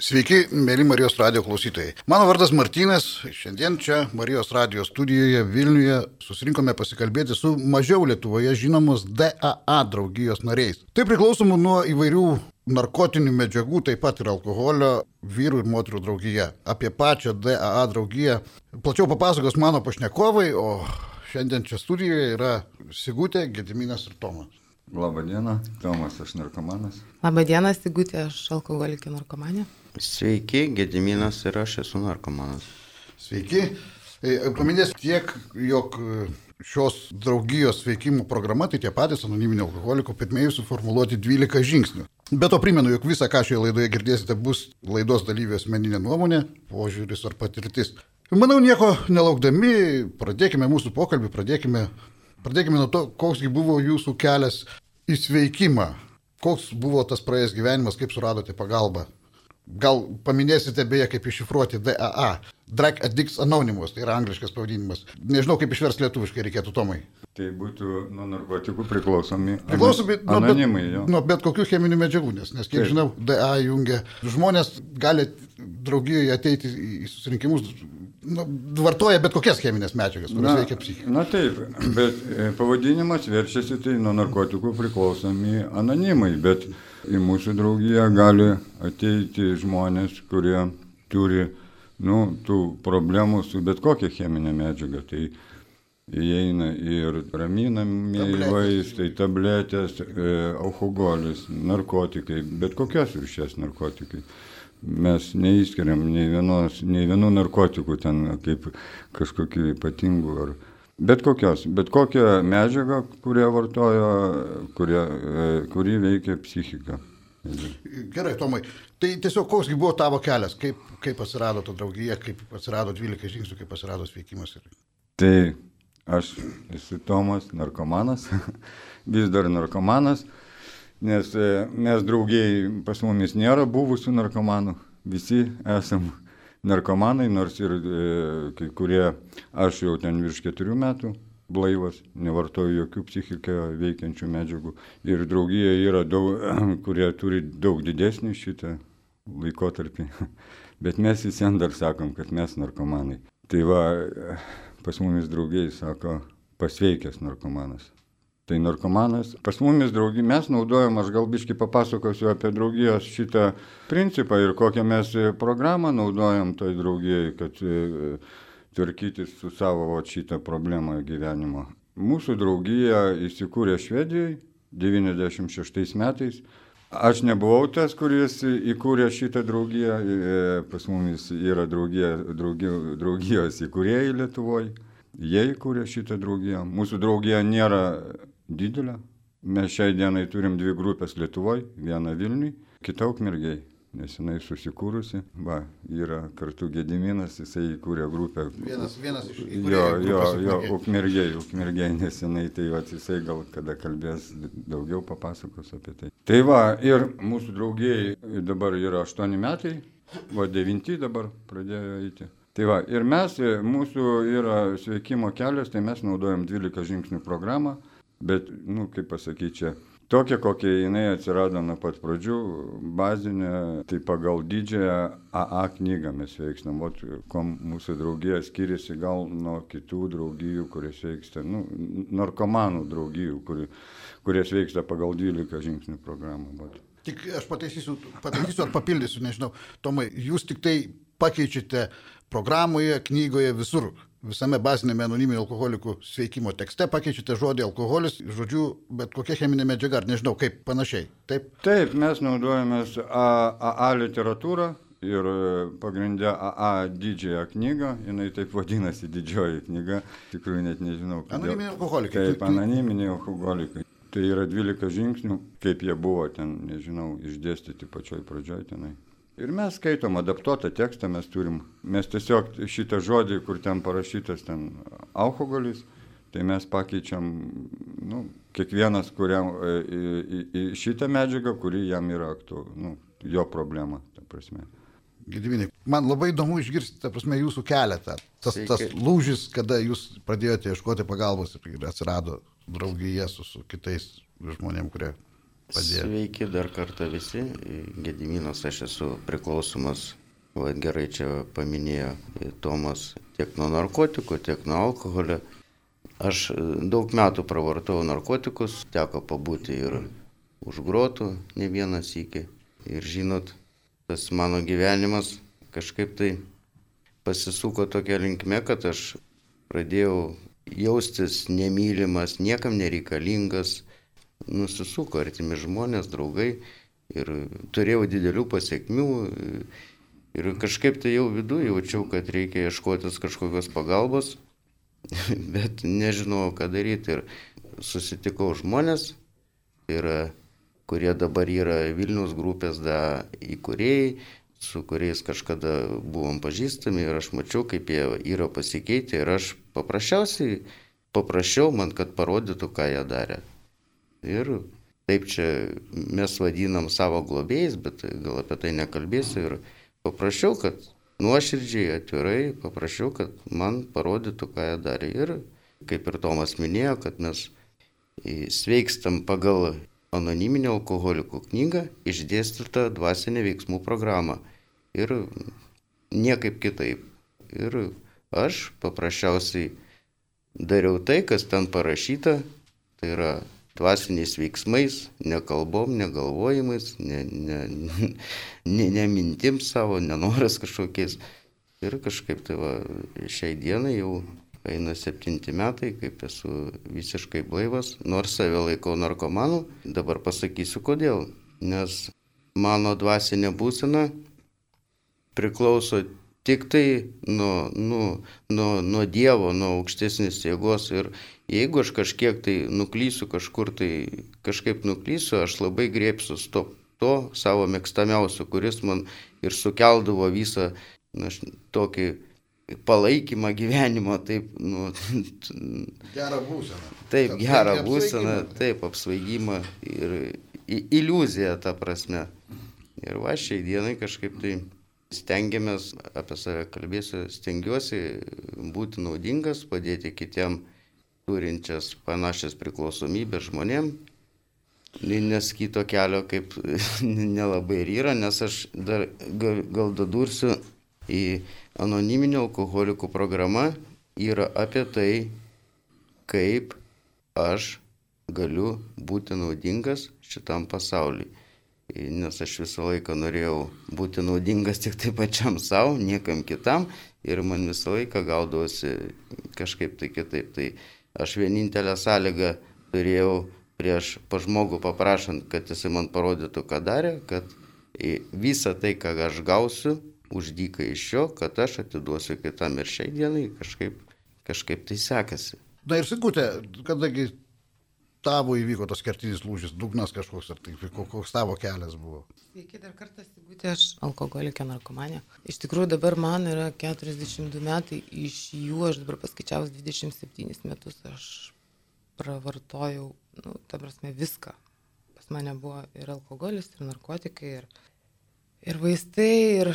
Sveiki, mėly Marijos radio klausytojai. Mano vardas Martynas. Šiandien čia Marijos radio studijoje Vilniuje susirinkome pasikalbėti su mažiau Lietuvoje žinomos DAA draugijos nariais. Tai priklausomų nuo įvairių narkotinių medžiagų, taip pat ir alkoholio vyrų ir moterų draugija. Apie pačią DAA draugiją plačiau papasakos mano pašnekovai, o šiandien čia studijoje yra Sigutė, Gediminas ir Tomas. Labą dieną, Tomas, aš narkomanas. Labą dieną, Sigutė, aš alkoholikė narkomanė. Sveiki, Gediminas ir aš esu narkomanas. Sveiki. E, Paminėsiu tiek, jog e, šios draugijos veikimo programa, tai tie patys anoniminio alkoholiko pirmieji suformuoluoti 12 žingsnių. Be to primenu, jog visą, ką šioje laidoje girdėsite, bus laidos dalyvio asmeninė nuomonė, požiūris ar patirtis. Manau, nieko nelaukdami, pradėkime mūsų pokalbį, pradėkime, pradėkime nuo to, koksgi buvo jūsų kelias į sveikimą, koks buvo tas praėjęs gyvenimas, kaip suradote pagalbą Gal paminėsite beje, kaip iššifruoti DAA. Drug Addicts Anonymous, tai yra angliškas pavadinimas. Nežinau, kaip išvers lietuviškai reikėtų Tomai. Tai būtų nuo narkotikų priklausomi. Priklausomi nuo, anonimai, bet, jo. nuo bet kokių cheminių medžiagų, nes, nes kiek Taip. žinau, DA jungia. Žmonės gali draugijoje ateiti į susirinkimus, nu, vartoja bet kokias cheminės medžiagas, kurios veikia psichiką. na taip, bet e, pavadinimas verčiasi tai nuo narkotikų priklausomi anonimai, bet į mūsų draugiją gali ateiti žmonės, kurie turi nu, tų problemų su bet kokia cheminė medžiaga. Tai įeina ir raminamieji vaistai, tabletės, e, alkoholis, narkotikai, bet kokios rūšies narkotikai. Mes neįskiriam nei, vienos, nei vienų narkotikų ten kaip kažkokių ypatingų ar bet kokios, bet kokią medžiagą, kurią vartojo, kurie, kuri veikia psichiką. Gerai, Tomai. Tai tiesiog koksgi buvo tavo kelias, kaip, kaip atsirado ta draugija, kaip atsirado 12 žingsnių, kaip atsirado sveikimas. Tai aš esu Tomas, narkomanas, vis dar narkomanas, nes e, mes draugiai pas mumis nėra buvusių narkomanų, visi esam narkomanai, nors ir e, kai kurie, aš jau ten virš keturių metų blaivas, nevartoju jokių psichiką veikiančių medžiagų. Ir draugija yra daug, kurie turi daug didesnį šitą laikotarpį. Bet mes visiems dar sakom, kad mes narkomanai. Tai va, pas mumis draugiai sako, pasveikęs narkomanas. Tai narkomanas. Pas mumis draugi, mes naudojam, aš gal biškai papasakosiu apie draugijos šitą principą ir kokią mes programą naudojam toj draugijai, kad e, tvarkytis su savo vat, šitą problemą gyvenimo. Mūsų draugija įsikūrė Švedijoje 96 metais. Aš nebuvau tas, kuris įkūrė šitą draugiją, e, pas mumis yra draugija, draugijos, draugijos įkūrėjai Lietuvoje, jie įkūrė šitą draugiją. Mūsų draugija nėra didelė, mes šiai dienai turim dvi grupės Lietuvoje, vieną Vilniui, kitą Ukmergiai, nes jinai susikūrusi, va, yra kartu Gediminas, jisai įkūrė grupę. Vienas, vienas iš Jo, įkūrėjų jo, jo, Ukmergėj. ukmergiai, ukmergiai, nes jinai tai va, jisai gal kada kalbės daugiau papasakos apie tai. Tai va, ir mūsų draugėjai dabar yra 8 metai, va 9 dabar pradėjo eiti. Tai va, ir mes, e, mūsų yra sveikimo kelias, tai mes naudojam 12 žingsnių programą, bet, nu, kaip pasakyti, čia tokia, kokia jinai atsirado nuo pat pradžių, bazinė, tai pagal didžiąją AA knygą mes veikstam, o kuo mūsų draugija skiriasi gal nuo kitų draugijų, kurias veiksta, nu, narkomanų draugijų, kuri, kurias veiksta pagal 12 žingsnių programą. Vat. Tik aš pataisysiu, pataisysiu ar papildysiu, nežinau. Tomai, jūs tik tai pakeičiate programoje, knygoje, visur. Visame bazinėme anoniminio alkoholikų sveikimo tekste pakeičiate žodį alkoholis, žodžiu, bet kokia cheminė medžiaga, ar nežinau, kaip panašiai. Taip? Taip, mes naudojamės A- AA literatūrą ir e, pagrindę AA didžiąją knygą, jinai taip vadinasi didžioji knyga, tikrųjų net nežinau. kodėl. Anoniminiai alkoholikai. Taip, anoniminiai alkoholikai. Tai yra 12 žingsnių, kaip jie buvo ten, nežinau, išdėstyti pačioj pradžioj tenai. Ir mes skaitom adaptuotą tekstą, mes turim, mes tiesiog šitą žodį, kur ten parašytas ten alkoholis, tai mes pakeičiam, nu, kiekvienas, kuriam e, į, į, į šitą medžiagą, kuri jam yra aktu, nu, jo problema, ta prasme. Gediminai, man labai įdomu išgirsti, ta prasme, jūsų keletą. Tas, tas lūžis, kada jūs pradėjote ieškoti pagalbos ir atsirado draugija su, su kitais žmonėm, kurie padėjo. Sveiki dar kartą visi. Gediminas, aš esu priklausomas, va, gerai čia paminėjo Tomas, tiek nuo narkotikų, tiek nuo alkoholio. Aš e, daug metų pravartau narkotikus, teko pabūti ir už grotų ne vienas iki. Ir žinot, tas mano gyvenimas kažkaip tai pasisuko tokia linkme, kad aš pradėjau jaustis nemylimas, niekam nereikalingas, nusisuko artimi žmonės, draugai ir turėjau didelių pasiekmių. Ir kažkaip tai jau viduje jaučiau, kad reikia ieškotis kažkokios pagalbos, bet nežinojau, ką daryti ir susitikau žmonės, tai yra, kurie dabar yra Vilnius grupės da įkūrėjai, su kuriais kažkada buvom pažįstami ir aš mačiau, kaip jie yra pasikeitę. Ir aš paprasčiausiai paprašiau man, kad parodytų, ką jie darė. Ir taip čia mes vadinam savo globėjais, bet gal apie tai nekalbėsiu ir paprašiau, kad nuoširdžiai, atvirai, paprašiau, kad man parodytų, ką jie darė. Ir kaip ir Tomas minėjo, kad mes sveikstam pagal anoniminio alkoholikų knygą išdėstytą dvasinę veiksmų programą ir niekaip kitaip. Ir aš paprasčiausiai dariau tai, kas ten parašyta, tai yra dvasiniais veiksmais, ne kalbom, ne galvojimais, ne, ne, ne, ne mintim savo, nenoras kažkokiais. Ir kažkaip tai va, šiai dienai jau eina septinti metai, kaip esu visiškai blaivas, nors save laikau narkomanu, dabar pasakysiu kodėl. Nes mano dvasinė būsena priklauso tik tai nuo, nuo, nuo, nuo Dievo, nuo aukštesnės jėgos. Ir jeigu aš kažkiek tai nuklysiu, kažkur tai kažkaip nuklysiu, aš labai grėpsiu to, to savo mėgstamiausio, kuris man ir sukeldavo visą na, tokį palaikymą gyvenimo, taip, nu, gerą būseną. Taip, gerą būseną, taip, apsvaigimą ir iliuziją tą prasme. Ir va šiai dienai kažkaip tai stengiamės, apie save kalbėsiu, stengiuosi būti naudingas, padėti kitiem turinčias panašias priklausomybės žmonėm. Nes kito kelio kaip nelabai ir yra, nes aš dar gal, dadursiu į anoniminio alkoholikų programą yra apie tai, kaip aš galiu būti naudingas šitam pasauliui nes aš visą laiką norėjau būti naudingas tik tai pačiam savo, niekam kitam ir man visą laiką gaudavosi kažkaip tai kitaip. Tai aš vienintelę sąlygą turėjau prieš pažmogų paprašant, kad jisai man parodytų, ką darė, kad visą tai, ką aš gausiu, uždyka iš jo, kad aš atiduosiu kitam ir šiai dienai kažkaip, kažkaip tai sekasi. Na ir sakutė, kadangi tavo įvyko tas kertinis lūžis, dugnas kažkoks, ar tai koks tavo kelias buvo? Sveiki, dar kartą Sigutė, aš alkoholikė narkomanė. Iš tikrųjų dabar man yra 42 metai, iš jų aš dabar paskaičiavus 27 metus, aš pravartojau, nu, ta prasme, viską. Pas mane buvo ir alkoholis, ir narkotikai, ir, ir vaistai, ir,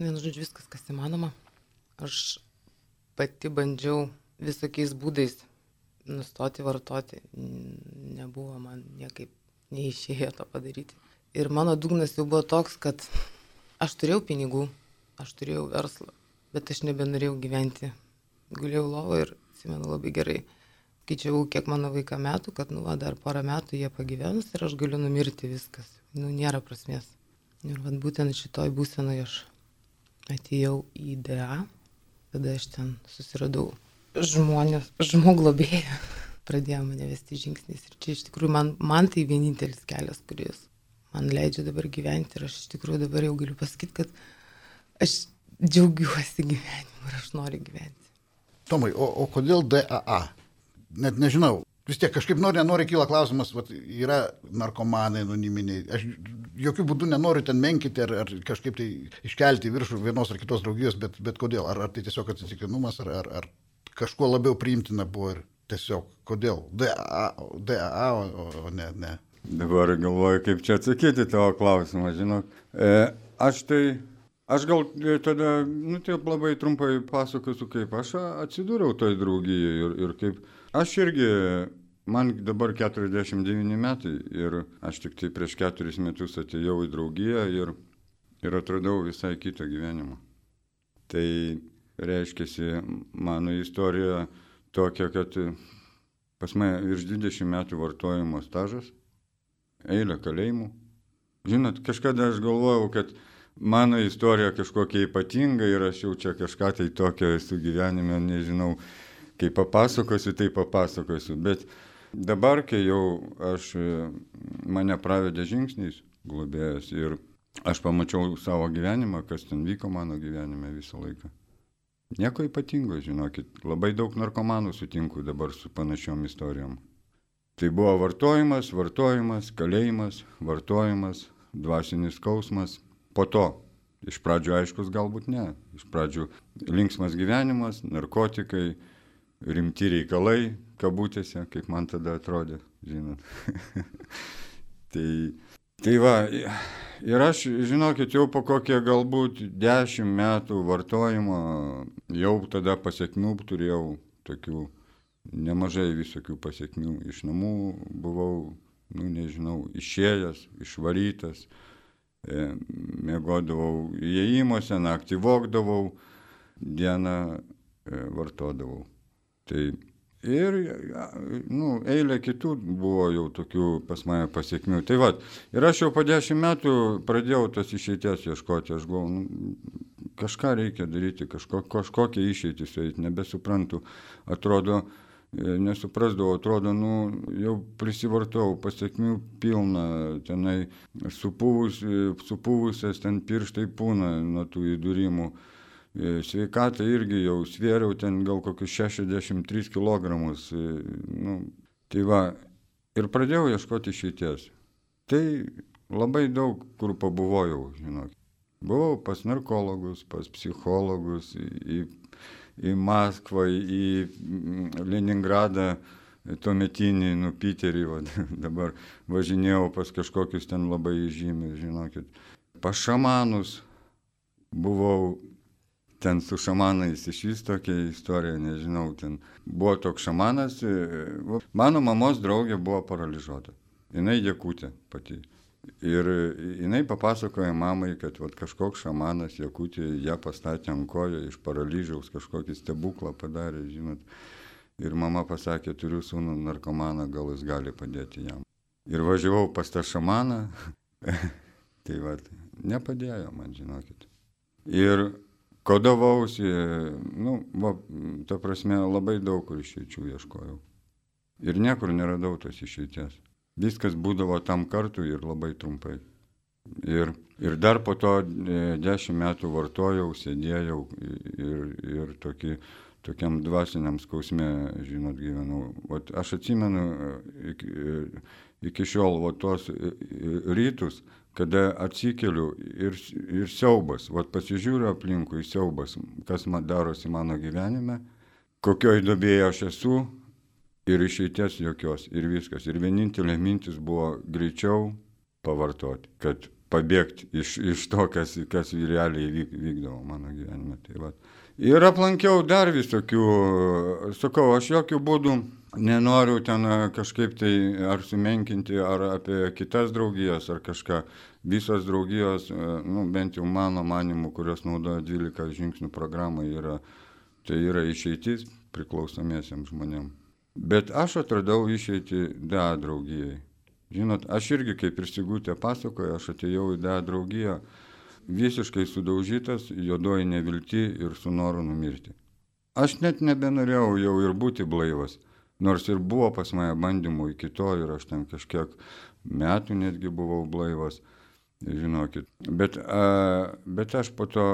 vienu žodžiu, viskas, kas įmanoma. Aš pati bandžiau visokiais būdais nustoti vartoti. Nebuvo man niekaip neišėjo to padaryti. Ir mano dugnas jau buvo toks, kad aš turėjau pinigų, aš turėjau verslą, bet aš nebenorėjau gyventi. Guliau lovo ir atsimenu labai gerai. Skaičiavau, kiek mano vaiką metų, kad, nu, va, dar porą metų jie pagyvenus ir aš galiu numirti viskas. Nu, nėra prasmės. Ir vad būtent šitoj būsenoje aš atėjau į DA, tada aš ten susiradau žmonės, žmoglobėja pradėjo mane vesti žingsniais. Ir čia iš tikrųjų man, man tai vienintelis kelias, kuris man leidžia dabar gyventi. Ir aš iš tikrųjų dabar jau galiu pasakyti, kad aš džiaugiuosi gyvenimu ir aš noriu gyventi. Tomai, o, o kodėl DAA? Net nežinau. Vis tiek kažkaip nori, nenori kyla klausimas, vat, yra narkomanai anoniminiai. Aš jokių būdų nenoriu ten menkinti ar, ar kažkaip tai iškelti viršų vienos ar kitos draugijos, bet, bet kodėl? Ar, ar tai tiesiog atsitiktinumas, ar, ar, ar kažkuo labiau priimtina buvo ir tiesiog kodėl DAA, DAA o, o ne, ne. Dabar galvoju, kaip čia atsakyti tavo klausimą, žinok. E, aš tai, aš gal tada, nu taip labai trumpai pasakosiu, kaip aš atsidūriau toj draugijai ir, ir kaip aš irgi man dabar 49 metai ir aš tik tai prieš keturis metus atėjau į draugiją ir, ir atradau visai kitą gyvenimą. Tai reiškia, mano istorija tokia, kad pas mane virš 20 metų vartojimo stažas, eilė kalėjimų. Žinot, kažkada aš galvojau, kad mano istorija kažkokia ypatinga ir aš jau čia kažką tai tokio esu gyvenime, nežinau, kai papasakosiu, tai papasakosiu. Bet dabar, kai jau aš mane pravedė žingsniais globėjas ir aš pamačiau savo gyvenimą, kas ten vyko mano gyvenime visą laiką. Nieko ypatingo, žinokit, labai daug narkomanų sutinku dabar su panašiom istorijom. Tai buvo vartojimas, vartojimas, kalėjimas, vartojimas, dvasinis skausmas. Po to, iš pradžių aiškus, galbūt ne. Iš pradžių linksmas gyvenimas, narkotikai, rimti reikalai, kabutėse, kaip man tada atrodė, žinot. tai Tai va, ir aš, žinokit, jau po kokie galbūt dešimt metų vartojimo, jau tada pasiekmių turėjau tokių nemažai visokių pasiekmių. Iš namų buvau, nu nežinau, išėjęs, išvarytas, e, mėgodavau įėjimuose, naktį vokdavau, dieną e, vartodavau. Tai Ir, nu, eilė kitų buvo jau tokių pas mane pasiekmių. Tai vad, ir aš jau po dešimt metų pradėjau tas išeities ieškoti, aš galvoju, nu, kažką reikia daryti, kažko, kažkokią išeitį sueiti, nebesuprantu, atrodo, e, nesuprasdavau, atrodo, nu, jau prisivartau, pasiekmių pilna, tenai supuvus, supuvusias ten pirštai pūna nuo tų įdūrimų. E, sveikatą irgi jau svėriau ten gal kokius 63 kg. E, nu, tai va, ir pradėjau ieškoti išeities. Tai labai daug kur pabuvojau, žinok. Buvau pas narkologus, pas psichologus, į, į Maskvą, į Leningradą, tuometinį, nu, Piterį, va, dabar važinėjau pas kažkokius ten labai žymius, žinokit. Pas šamanus buvau ten su šamanais iš vis tokia istorija, nežinau, ten buvo toks šamanas, e, mano mamos draugė buvo paralyžiuota, jinai jėkutė pati. Ir jinai papasakoja mamai, kad vat, kažkoks šamanas jėkutė ją pastatė ant kojo iš paralyžiaus, kažkokį stebuklą padarė, žinot. Ir mama pasakė, turiu sūnų narkomaną, gal jis gali padėti jam. Ir važiavau pas tą šamaną, tai vad, nepadėjo man, žinokit. Ir kodavausi, nu, va, ta prasme, labai daug kur išeičių ieškojau. Ir niekur neradau tos išeities. Viskas būdavo tam kartu ir labai trumpai. Ir, ir dar po to e, dešimt metų vartojau, sėdėjau ir, ir tokį, tokiam dvasiniam skausme, žinot, gyvenau. Vat aš atsimenu e, iki, e, iki šiol va, tos rytus, kada atsikeliu ir, ir siaubas, vat pasižiūriu aplinkui siaubas, kas man darosi mano gyvenime, kokioj dobėje aš esu ir išeities jokios ir viskas. Ir vienintelė mintis buvo greičiau pavartoti, kad pabėgti iš, iš to, kas, kas realiai vyk, vykdavo mano gyvenime. Tai vat. ir aplankiau dar visokių, sakau, aš jokių būdų nenoriu ten kažkaip tai ar sumenkinti, ar apie kitas draugijas, ar kažką. Visos draugijos, nu, bent jau mano manimu, kurios naudoja 12 žingsnių programą, yra, tai yra išeitis priklausomiesiems žmonėms. Bet aš atradau išeitį DA draugijai. Žinot, aš irgi, kaip ir Sigutė pasakoja, aš atėjau į DA draugiją visiškai sudaužytas, juodoji nevilti ir su noru numirti. Aš net nebenorėjau jau ir būti blaivas. Nors ir buvo pas mane bandymų iki to ir aš ten kažkiek metų netgi buvau blaivas, žinokit. Bet, a, bet aš po to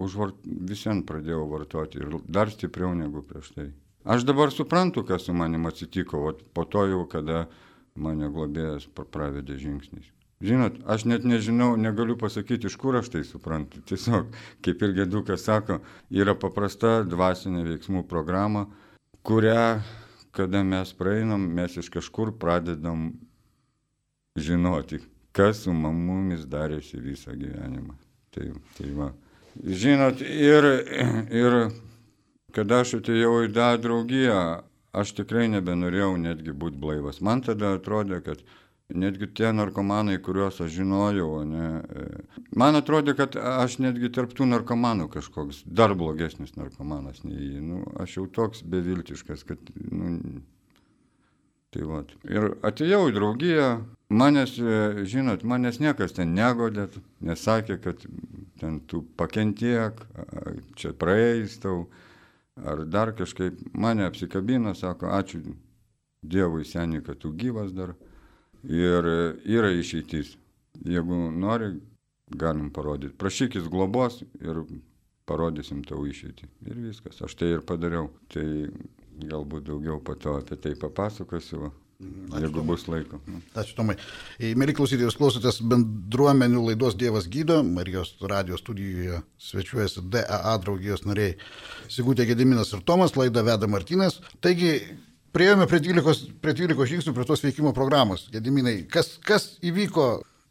užvart, visien pradėjau vartoti ir dar stipriau negu prieš tai. Aš dabar suprantu, kas su manim atsitiko, o po to jau, kada mane globėjas pravedė žingsniais. Žinot, aš net nežinau, negaliu pasakyti, iš kur aš tai suprantu. Tiesiog, kaip ir Gedukas sako, yra paprasta dvasinė veiksmų programa, kurią kada mes praeinam, mes iš kažkur pradedam žinoti, kas su mumis darėsi visą gyvenimą. Tai, tai va. Žinot, ir, ir kada aš atėjau į tą draugiją, aš tikrai nebenorėjau netgi būti blaivas. Man tada atrodė, kad netgi tie narkomanai, kuriuos aš žinojau, ne, e, man atrodė, kad aš netgi tarptų narkomanų kažkoks dar blogesnis narkomanas nei jį. Nu, aš jau toks beviltiškas, kad... Nu, tai vat. Ir atėjau į draugiją, manęs, e, žinot, manęs niekas ten negodė, nesakė, kad ten tu pakentiek, čia praeis tau, ar dar kažkaip. Mane apsikabino, sako, ačiū Dievui seniai, kad tu gyvas dar. Ir yra išeitis. Jeigu nori, galim parodyti. Prašykis globos ir parodysim tau išeitį. Ir viskas. Aš tai ir padariau. Tai galbūt daugiau po to apie tai papasakosiu. Ačiū, jeigu Tomai. bus laiko. Nu. Ačiū Tomai. Mėly klausytojai, jūs klausotės bendruomenių laidos Dievas gydo. Marijos radijos studijoje svečiuojasi DAA draugijos nariai Sigūtė Gediminas ir Tomas, laidą veda Martinas. Taigi, Prieėjome prie 12, prie 12 žingsnių, prie tos veikimo programos. Gediminai, kas, kas įvyko,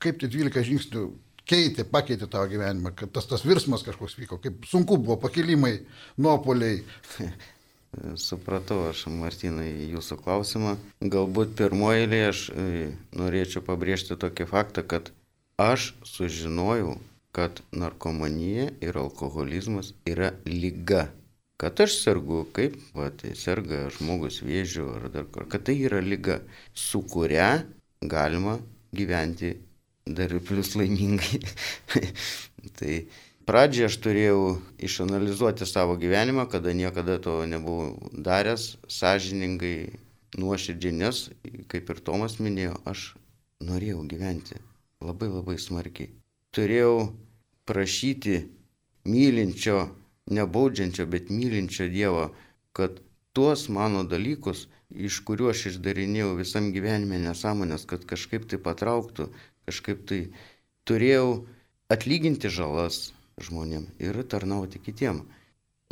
kaip tie 12 žingsnių keitė, pakeitė tavo gyvenimą, kad tas, tas virsmas kažkoks vyko, kaip sunku buvo, pakilimai, nuopoliai. Supratau aš, Martinai, jūsų klausimą. Galbūt pirmoje eilėje aš e, norėčiau pabrėžti tokį faktą, kad aš sužinojau, kad narkomanija ir alkoholizmas yra lyga kad aš sergu, kaip va, tai serga žmogus vėžiu ar dar kur, kad tai yra lyga, su kuria galima gyventi dar ir plus laimingai. tai pradžioje aš turėjau išanalizuoti savo gyvenimą, kada niekada to nebuvau daręs, sąžiningai, nuoširdžiai, nes, kaip ir Tomas minėjo, aš norėjau gyventi labai labai smarkiai. Turėjau prašyti mylinčio nebaudžiančio, bet mylinčio Dievo, kad tuos mano dalykus, iš kuriuo aš išdarinėjau visam gyvenime nesąmonės, kad kažkaip tai patrauktų, kažkaip tai turėjau atlyginti žalas žmonėm ir tarnauti kitiem.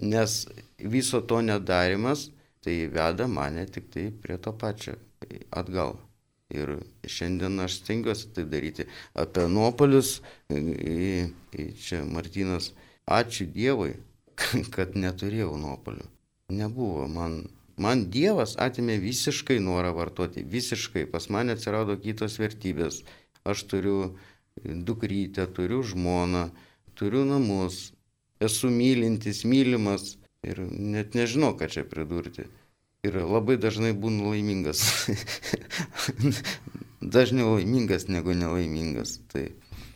Nes viso to nedarimas tai veda mane tik tai prie to pačio atgal. Ir šiandien aš stengiuosi tai daryti. Apie nuopolius, čia Martinas, ačiū Dievui, kad neturėjau nuopolių. Nebuvo. Man, man Dievas atimė visiškai norą vartoti. Visiškai. Pas mane atsirado kitos vertybės. Aš turiu dukrytę, turiu žmoną, turiu namus, esu mylintis, mylimas ir net nežinau, ką čia pridurti. Ir labai dažnai būnu laimingas. Dažniau laimingas negu nelaimingas. Tai,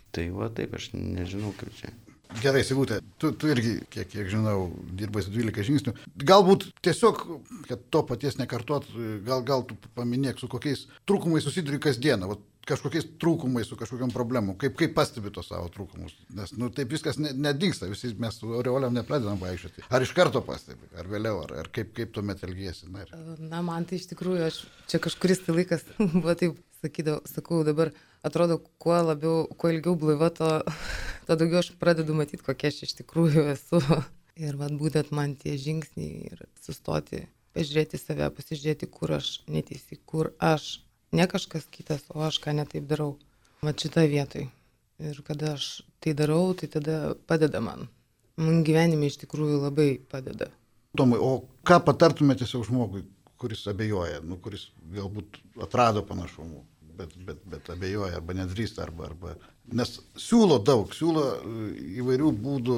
tai va taip, aš nežinau, kaip čia. Gerai, Sigutė, tu, tu irgi, kiek, kiek žinau, dirbai su 12 žingsnių. Galbūt tiesiog, kad to paties nekartot, gal, gal tu paminėk, su kokiais trūkumais susiduri kasdieną, vat, kažkokiais trūkumais, su kažkokiam problemu, kaip, kaip pastebi tos savo trūkumus. Nes, nu, taip viskas ne, nedingsta, visi mes su Aureoliam nepradedam vaikščioti. Ar iš karto pastebi, ar vėliau, ar, ar kaip, kaip tuomet elgiesi. Na, ir... Na, man tai iš tikrųjų, aš čia kažkuris tai laikas buvo taip, sakydavau, sakau dabar atrodo, kuo labiau, kuo ilgiau blaiva, to, to daugiau aš pradedu matyti, kokia aš iš tikrųjų esu. Ir vad būtent man tie žingsniai ir sustoti, pažiūrėti save, pasižiūrėti, kur aš neteisi, kur aš, ne kažkas kitas, o aš ką netaip darau. Vat šitą vietoj. Ir kada aš tai darau, tai tada padeda man. Man gyvenime iš tikrųjų labai padeda. Tomai, o ką patartumėte tiesiog žmogui, kuris abejoja, nu, kuris galbūt atrado panašumų? Bet, bet, bet abejoja arba nedrįsta, arba, arba... Nes siūlo daug, siūlo e, įvairių būdų.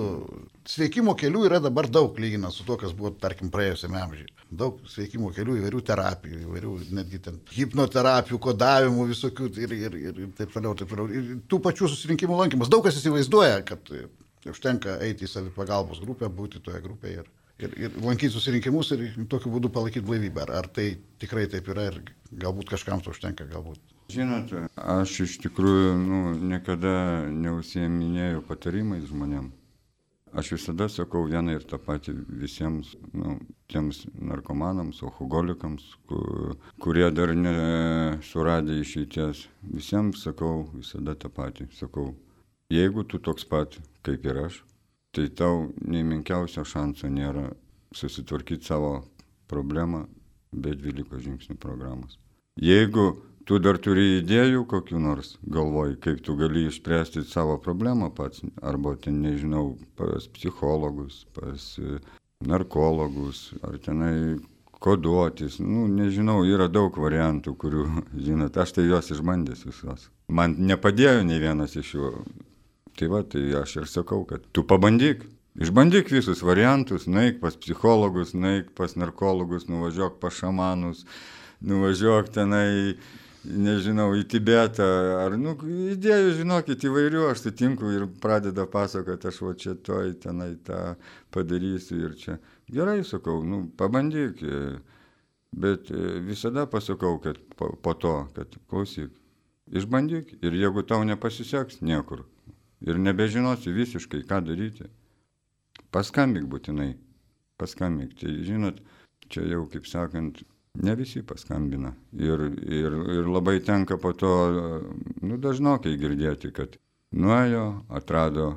Sveikimo kelių yra dabar daug lyginant su to, kas buvo, tarkim, praėjusiame amžiuje. Daug sveikimo kelių, įvairių terapijų, įvairių netgi ten hipnoterapijų, kodavimų visokių ir, ir, ir, ir taip toliau, taip toliau. Ir tų pačių susirinkimų lankymas. Daug kas įsivaizduoja, kad e, užtenka eiti į savipagalbos grupę, būti toje grupėje ir, ir, ir lankyti susirinkimus ir tokiu būdu palaikyti blaivybę. Ar, ar tai tikrai taip yra ir galbūt kažkam to užtenka, galbūt Žinot, aš iš tikrųjų nu, niekada neusiminėjau patarimais žmonėm. Aš visada sakau vieną ir tą patį visiems nu, tiems narkomanams, alkoholikams, kurie dar nesuradė išeities. Visiems sakau visada tą patį. Sakau, jeigu tu toks pat kaip ir aš, tai tau nei menkiausio šanso nėra susitvarkyti savo problemą be 12 žingsnių programos. Jeigu tu dar turi idėjų kokių nors? Galvoj, kaip tu gali išspręsti savo problemą pats, arba ten nežinau, pas psichologus, pas e, narkologus, ar tenai koduotis, nu, nežinau, yra daug variantų, kurių, žinot, aš tai juos išbandęs visos. Man nepadėjo nei vienas iš jų. Tai va, tai aš ir sakau, kad tu pabandyk, išbandyk visus variantus, naik pas psichologus, naik pas narkologus, nuvažiuok pas šamanus, nuvažiuok tenai, nežinau, į Tibetą, ar, nu, idėjų, žinokit, įvairių, aš sutinku ir pradeda pasakoti, aš va čia toj tenai tą padarysiu ir čia. Gerai, sakau, nu, pabandyk, bet visada pasakau, kad po, po to, kad klausyk, išbandyk ir jeigu tau nepasiseks niekur ir nebežinosi visiškai, ką daryti, paskambink būtinai, paskambink. Tai žinot, čia jau, kaip sakant, ne visi paskambina. Ir, ir, ir labai tenka po to, nu, dažnokai girdėti, kad nuėjo, atrado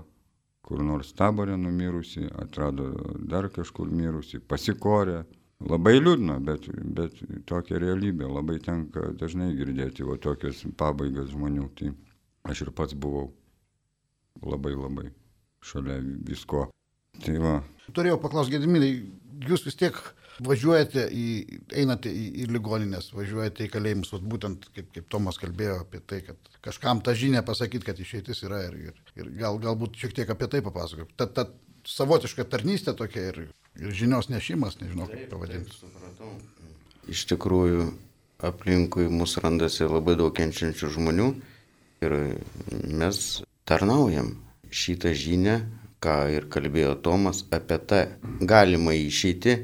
kur nors taborė numirusi, atrado dar kažkur mirusi, pasikorė. Labai liūdna, bet, bet tokia realybė, labai tenka dažnai girdėti va tokias pabaigas žmonių. Tai aš ir pats buvau labai labai šalia visko. Tai va. Turėjau paklausti, Gediminai, jūs vis tiek važiuojate į, einate į, į ligoninės, važiuojate į kalėjimus, vat, būtent kaip, kaip Tomas kalbėjo apie tai, kad kažkam tą žinią pasakyti, kad išeitis yra ir, ir, ir gal, galbūt šiek tiek apie tai papasakok. Ta, ta savotiška tarnystė tokia ir, ir žinios nešimas, nežinau kaip pavadinti. Supratau. Iš tikrųjų, aplinkui mus randasi labai daug kenčiančių žmonių ir mes tarnaujam šitą žinią, ką ir kalbėjo Tomas, apie tą galimą išeitį,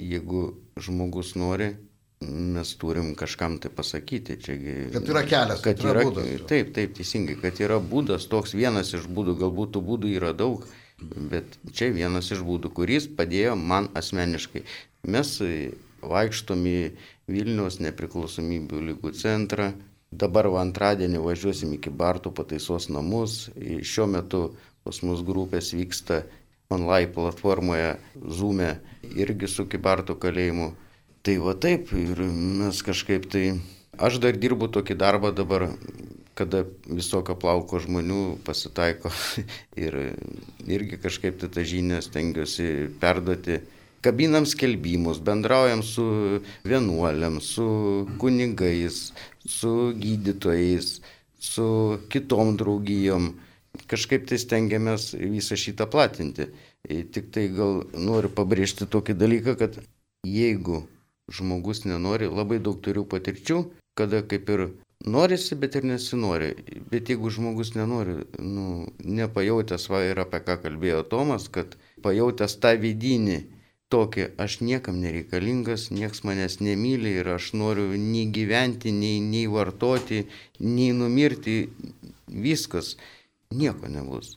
jeigu žmogus nori, mes turim kažkam tai pasakyti. Čiagi, Kad yra kelias, kad yra yra, būdas, taip, taip, teisingai, kad yra būdas, toks vienas iš būdų, galbūt tų būdų yra daug, bet čia vienas iš būdų, kuris padėjo man asmeniškai. Mes e, vaikštom į Vilniaus nepriklausomybių lygų centrą, dabar va antradienį važiuosim iki Bartų pataisos namus, šiuo metu pas mus grupės vyksta online platformoje Zoom'e irgi su Kibartų kalėjimu. Tai va taip ir mes kažkaip tai, aš dar dirbu tokį darbą dabar, kada visokio plauko žmonių pasitaiko ir irgi kažkaip tai tą žinią stengiuosi perduoti. Kabinam skelbimus, bendraujam su vienuoliam, su kunigais, su gydytojais, su kitom draugijom. Kažkaip tai stengiamės visą šitą platinti. E, Tik tai gal noriu pabrėžti tokį dalyką, kad jeigu žmogus nenori, labai daug turiu patirčių, kada kaip ir norisi, bet ir nesinori. Bet jeigu žmogus nenori, nu, nepajautęs, va ir apie ką kalbėjo Tomas, kad pajautęs tą vidinį tokį, aš niekam nereikalingas, nieks manęs nemyli ir aš noriu nei gyventi, nei, nei vartoti, nei numirti, viskas, nieko nebus.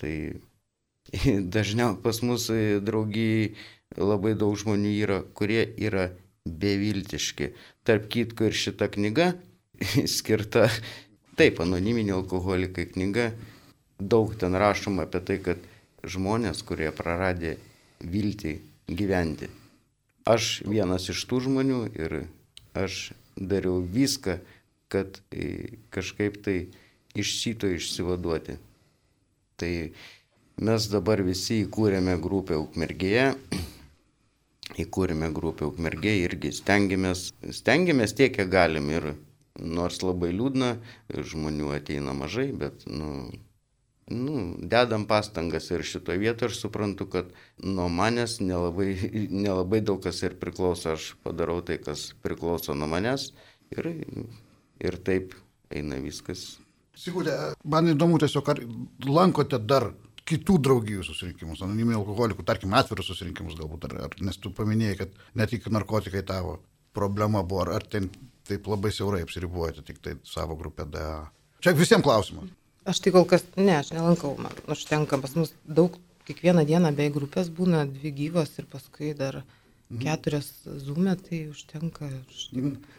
Tai dažniau pas mus e, draugijai labai daug žmonių yra, kurie yra beviltiški. Tarp kitko ir šita knyga skirta, taip, anoniminiai alkoholikai knyga, daug ten rašoma apie tai, kad žmonės, kurie praradė viltį gyventi. Aš vienas iš tų žmonių ir aš dariau viską, kad e, kažkaip tai iš šito išsivaduoti. Tai mes dabar visi įkūrėme grupę Ukmergėje, įkūrėme grupę Ukmergėje irgi stengiamės, stengiamės tiek, kiek galim ir nors labai liūdna, žmonių ateina mažai, bet, nu, nu, dedam pastangas ir šitoje vietoje aš suprantu, kad nuo manęs nelabai, nelabai daug kas ir priklauso, aš padarau tai, kas priklauso nuo manęs ir, ir taip eina viskas. Sigūdė, man įdomu tiesiog, ar lankote dar kitų draugijų susirinkimus, anoniminių alkoholikų, tarkim, atvirus susirinkimus galbūt, ar, ar, nes tu paminėjai, kad ne tik narkotikai tavo problema buvo, ar, ar ten taip labai siaurai apsiribuojate tik tai savo grupę DA. Čia visiems klausimas. Aš tai kol kas, ne, aš nelankau, man užtenka, pas mus daug, kiekvieną dieną bei grupės būna dvi gyvos ir paskui dar keturias zoomė, tai užtenka. užtenka.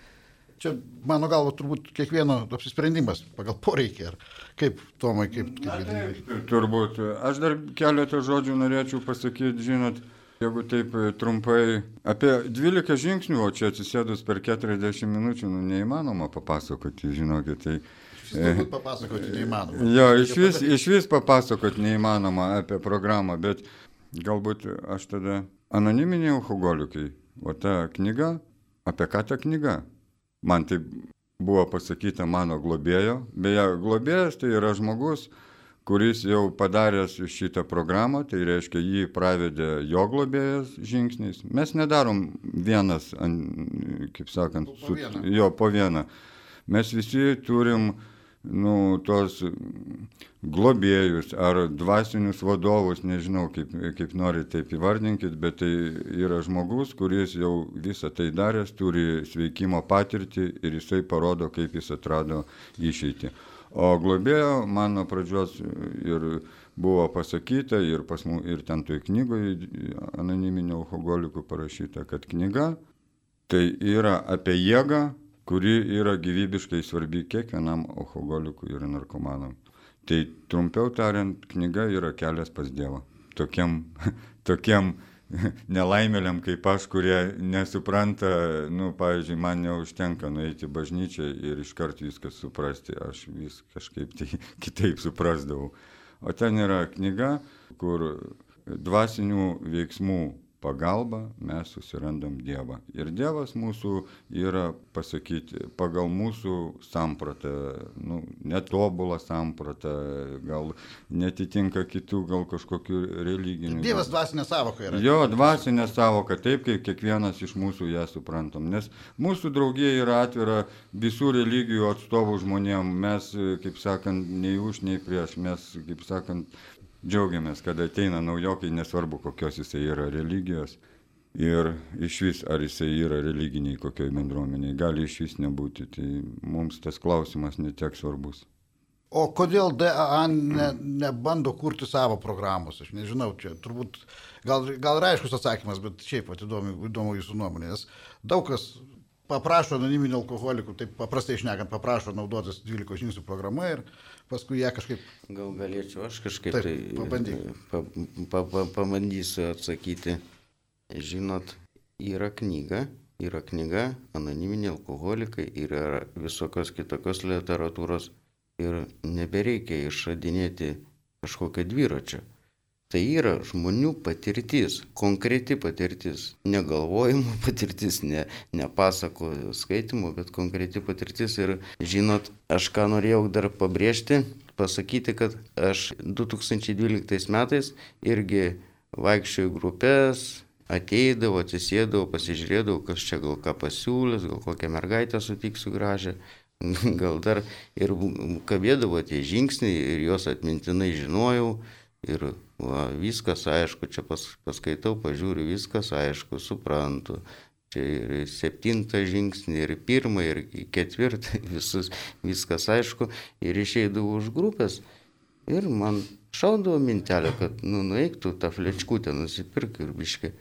Čia, mano galva, turbūt kiekvieno apsisprendimas pagal poreikį, ar kaip, Tomai, kaip, kaip Gediminai? Turbūt. Aš dar keletą žodžių norėčiau pasakyti, žinot, jeigu taip e, trumpai, apie 12 žingsnių, o čia atsisėdus per 40 minučių, nu, neįmanoma papasakoti, žinokit. Tai, Šis turbūt papasakoti neįmanoma. jo, iš vis, iš vis papasakoti neįmanoma apie programą, bet galbūt aš tada anoniminiai alkoholikai O ta knyga, apie ką ta knyga? Man tai buvo pasakyta mano globėjo. Beje, globėjas tai yra žmogus, kuris jau padaręs šitą programą, tai reiškia jį pravedė jo globėjas žingsniais. Mes nedarom vienas, kaip sakant, Po- po su, jo po vieną. Mes visi turim nu, tos globėjus ar dvasinius vadovus, nežinau kaip, kaip nori taip įvardinkit, bet tai yra žmogus, kuris jau visą tai daręs, turi sveikimo patirtį ir jisai parodo, kaip jis atrado išeitį. O globėjo man nuo pradžios ir buvo pasakyta ir, pas ir ten toj knygoje anoniminio alkoholikų parašyta, kad knyga tai yra apie jėgą, kuri yra gyvybiškai svarbi kiekvienam alkoholikui ir narkomanam. Tai trumpiau tariant, knyga yra kelias pas Dievą. Tokiam, tokiam nelaimėliam kaip aš, kurie nesupranta, nu, pavyzdžiui, man neužtenka nueiti į bažnyčią ir iškart viskas suprasti, aš vis kažkaip tai kitaip suprasdavau. O ten yra knyga, kur dvasinių veiksmų pagalba mes susirandam Dievą. Ir Dievas mūsų yra pasakyti pagal mūsų sampratą, nu, netobulą sampratą, gal netitinka kitų, gal kažkokių religinių. Dievas dvasinė savoka yra. Jo, dvasinė savoka, taip kaip kiekvienas iš mūsų ją suprantam. Nes mūsų draugija yra atvira visų religijų atstovų žmonėm. Mes, kaip sakant, nei už, nei prieš. Mes, kaip sakant, džiaugiamės, kad ateina naujokai, nesvarbu kokios jisai yra religijos. Ir iš vis, ar jisai yra religiniai kokioj bendruomeniai, gali iš vis nebūti. Tai mums tas klausimas netiek svarbus. O kodėl DAA ne, nebando kurti savo programos? Aš nežinau, čia turbūt gal, gal ir aiškus atsakymas, bet šiaip pat įdomu, įdomu jūsų nuomonė, nes daug kas paprašo anoniminių alkoholikų, taip paprastai išnekant, paprašo naudotis 12 žingsnių programa ir paskui ją kažkaip Gal galėčiau aš kažkaip Taip, tai pabandyk. pa, pa, pa, pabandysiu atsakyti. Žinot, yra knyga, yra knyga, anoniminiai alkoholikai yra visokios kitokios literatūros ir nebereikia išradinėti kažkokio dviračio. Tai yra žmonių patirtis, konkreti patirtis, negalvojimo patirtis, ne, ne pasako skaitimo, bet konkreti patirtis. Ir žinot, aš ką norėjau dar pabrėžti, pasakyti, kad aš 2012 metais irgi vaikščiojau grupės, ateidavau, atsisėdavau, pasižiūrėdavau, kas čia gal ką pasiūlys, gal kokią mergaitę sutiksiu gražią, gal dar ir kabėdavo tie žingsniai ir juos atmintinai žinojau. Ir va, viskas aišku, čia pas, paskaitau, pažiūriu, viskas aišku, suprantu. Čia ir septintą žingsnį, ir pirmą, ir ketvirtą, visus, viskas aišku. Ir išeidavau už grupės. Ir man šaudavo mintelė, kad nu, nueiktų tą flečkutę, nusipirk ir biškai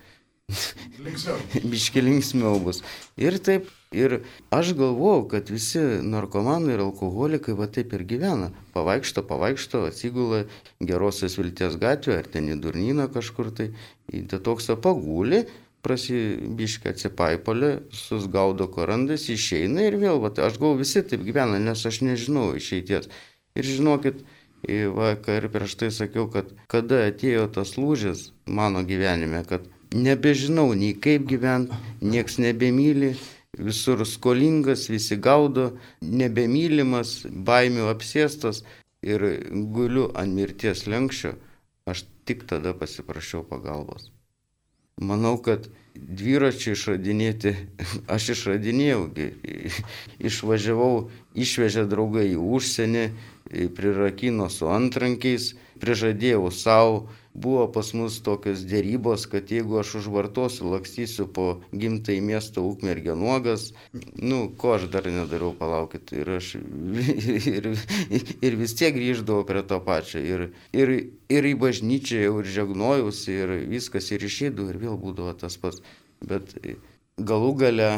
biški linksmiau bus. Ir taip, ir aš galvojau, kad visi narkomanai ir alkoholikai va taip ir gyvena. Pavaikšto, pavaikšto, atsigula gerosios vilties gatvė, ar ten į durnyną kažkur tai, į detoksą pagulį, prasibiškai atsipaipolė, susgaudo korandas, išeina ir vėl, va, aš galvoju, visi taip gyvena, nes aš nežinau išeities. Ir žinokit, vakar prieš tai sakiau, kad kada atėjo tas lūžis mano gyvenime, kad nebežinau nei kaip gyventi, nieks nebemyli, visur skolingas, visi gaudo, nebemylimas, baimių apsėstas ir guliu ant mirties lenkščio, aš tik tada pasiprašiau pagalbos. Manau, kad dviračiai išradinėti, aš išradinėjau, išvažiavau, išvežė draugai į užsienį, prirakino su antrankiais, prižadėjau savo, buvo pas mus tokios dėrybos, kad jeigu aš užvartosiu, lakstysiu po gimtai miesto ukmergę nuogas, nu, ko aš dar nedariau, palaukit, ir aš ir, ir vis tiek grįždavau prie to pačio. Ir, ir, ir į bažnyčią jau ir žegnojausi, ir viskas, ir išėdavau, ir vėl būdavo tas pats. Bet galų gale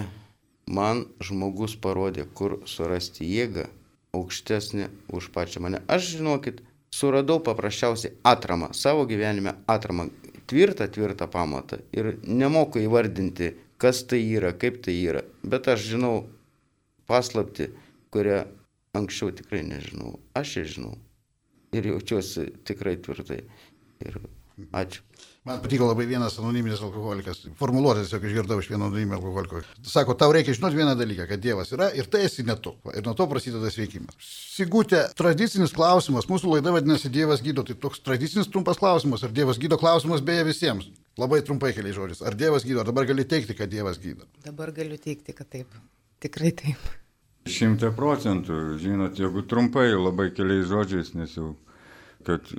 man žmogus parodė, kur surasti jėgą aukštesnė už pačią mane. Aš žinokit, suradau paprasčiausiai atramą, savo gyvenime atramą, tvirtą, tvirtą pamatą ir nemoku įvardinti, kas tai yra, kaip tai yra, bet aš žinau paslapti, kurią anksčiau tikrai nežinau. Aš ją žinau ir jaučiuosi tikrai tvirtai. Ir Ačiū. Man patiko labai vienas anoniminis alkoholikas. Formuluotę tiesiog išgirdau iš vieno anoniminio alkoholiko. Sako, tau reikia žinoti vieną dalyką, kad Dievas yra ir tai esi ne tu. Ir nuo to prasideda sveikimas. Sigutė, tradicinis klausimas, mūsų laida vadinasi Dievas gydo. Tai toks tradicinis trumpas klausimas. Ar Dievas gydo klausimas beje visiems. Labai trumpai keliais žodžiais. Ar Dievas gydo? Ar dabar gali teikti, kad Dievas gydo? Dabar galiu teikti, kad taip. Tikrai taip. Šimta procentų, žinot, jeigu trumpai, labai keliais žodžiais, nes jau, kad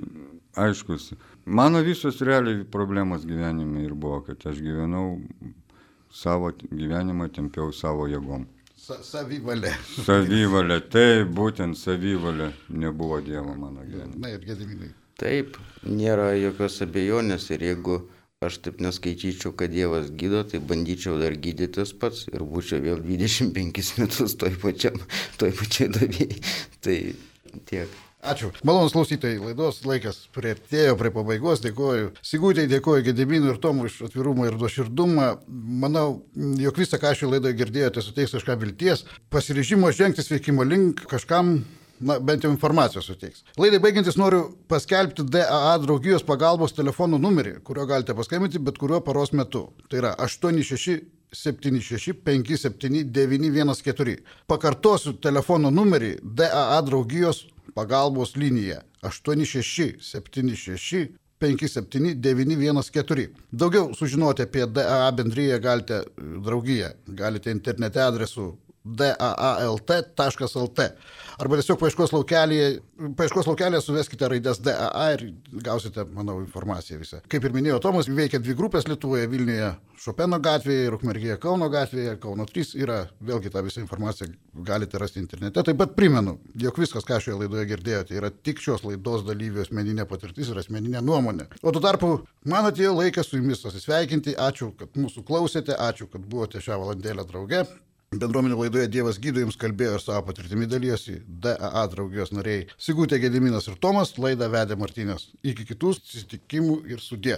aiškus. Mano visos realiai problemos gyvenime ir buvo, kad aš gyvenau savo gyvenimą, tempiau savo jėgom. Sa savivalė. Savivalė, tai būtent savivalė nebuvo Dievo mano gyvenime. Na ir gediminai. Taip, nėra jokios abejonės ir jeigu aš taip neskaityčiau, kad Dievas gydo, tai bandyčiau dar gydytis pats ir būčiau vėl 25 metus toj pačiam, toj pačiai davėjai. Tai tiek. Ačiū. Malonus klausytojai, laidos laikas prieartėjo prie pabaigos. Dėkuoju Sigūtėjai, dėkuoju Gediminui ir Tomui iš atvirumą ir duoširdumą. Manau, jog visą, ką šioje laidoje girdėjote, suteiks kažką vilties, pasiryžimo žengti sveikimo link kažkam na, bent jau informacijos suteiks. Laidai baigiantis noriu paskelbti DAA draugijos pagalbos telefonų numerį, kurio galite paskambinti bet kuriuo paros metu. Tai yra 86 76 57 914. Pakartosiu telefono numerį DAA draugijos pagalbos linija 86 76 57 914. Daugiau sužinoti apie DAA bendryje galite draugiją, galite internete adresu daalt.lt arba tiesiog paieškos laukelėje, paieškos laukelėje suveskite raidės DAA ir gausite, manau, informaciją visą. Kaip ir minėjo Tomas, veikia dvi grupės Lietuvoje, Vilniuje Šopeno gatvėje ir Ukmergėje Kauno gatvėje, Kauno 3 yra, vėlgi tą visą informaciją galite rasti internete. Taip pat primenu, jog viskas, ką šioje laidoje girdėjote, yra tik šios laidos dalyvių asmeninė patirtis ir asmeninė nuomonė. O tuo tarpu, man atėjo laikas su jumis pasisveikinti, ačiū, kad mūsų klausėte, ačiū, kad buvote šią valandėlę drauge. Bendruomenių laidoje Dievas gydo jums kalbėjo ir savo patirtimi dalyjosi DAA draugijos nariai Sigūtė Gediminas ir Tomas, laidą vedė Martynės. Iki kitų susitikimų ir sudė.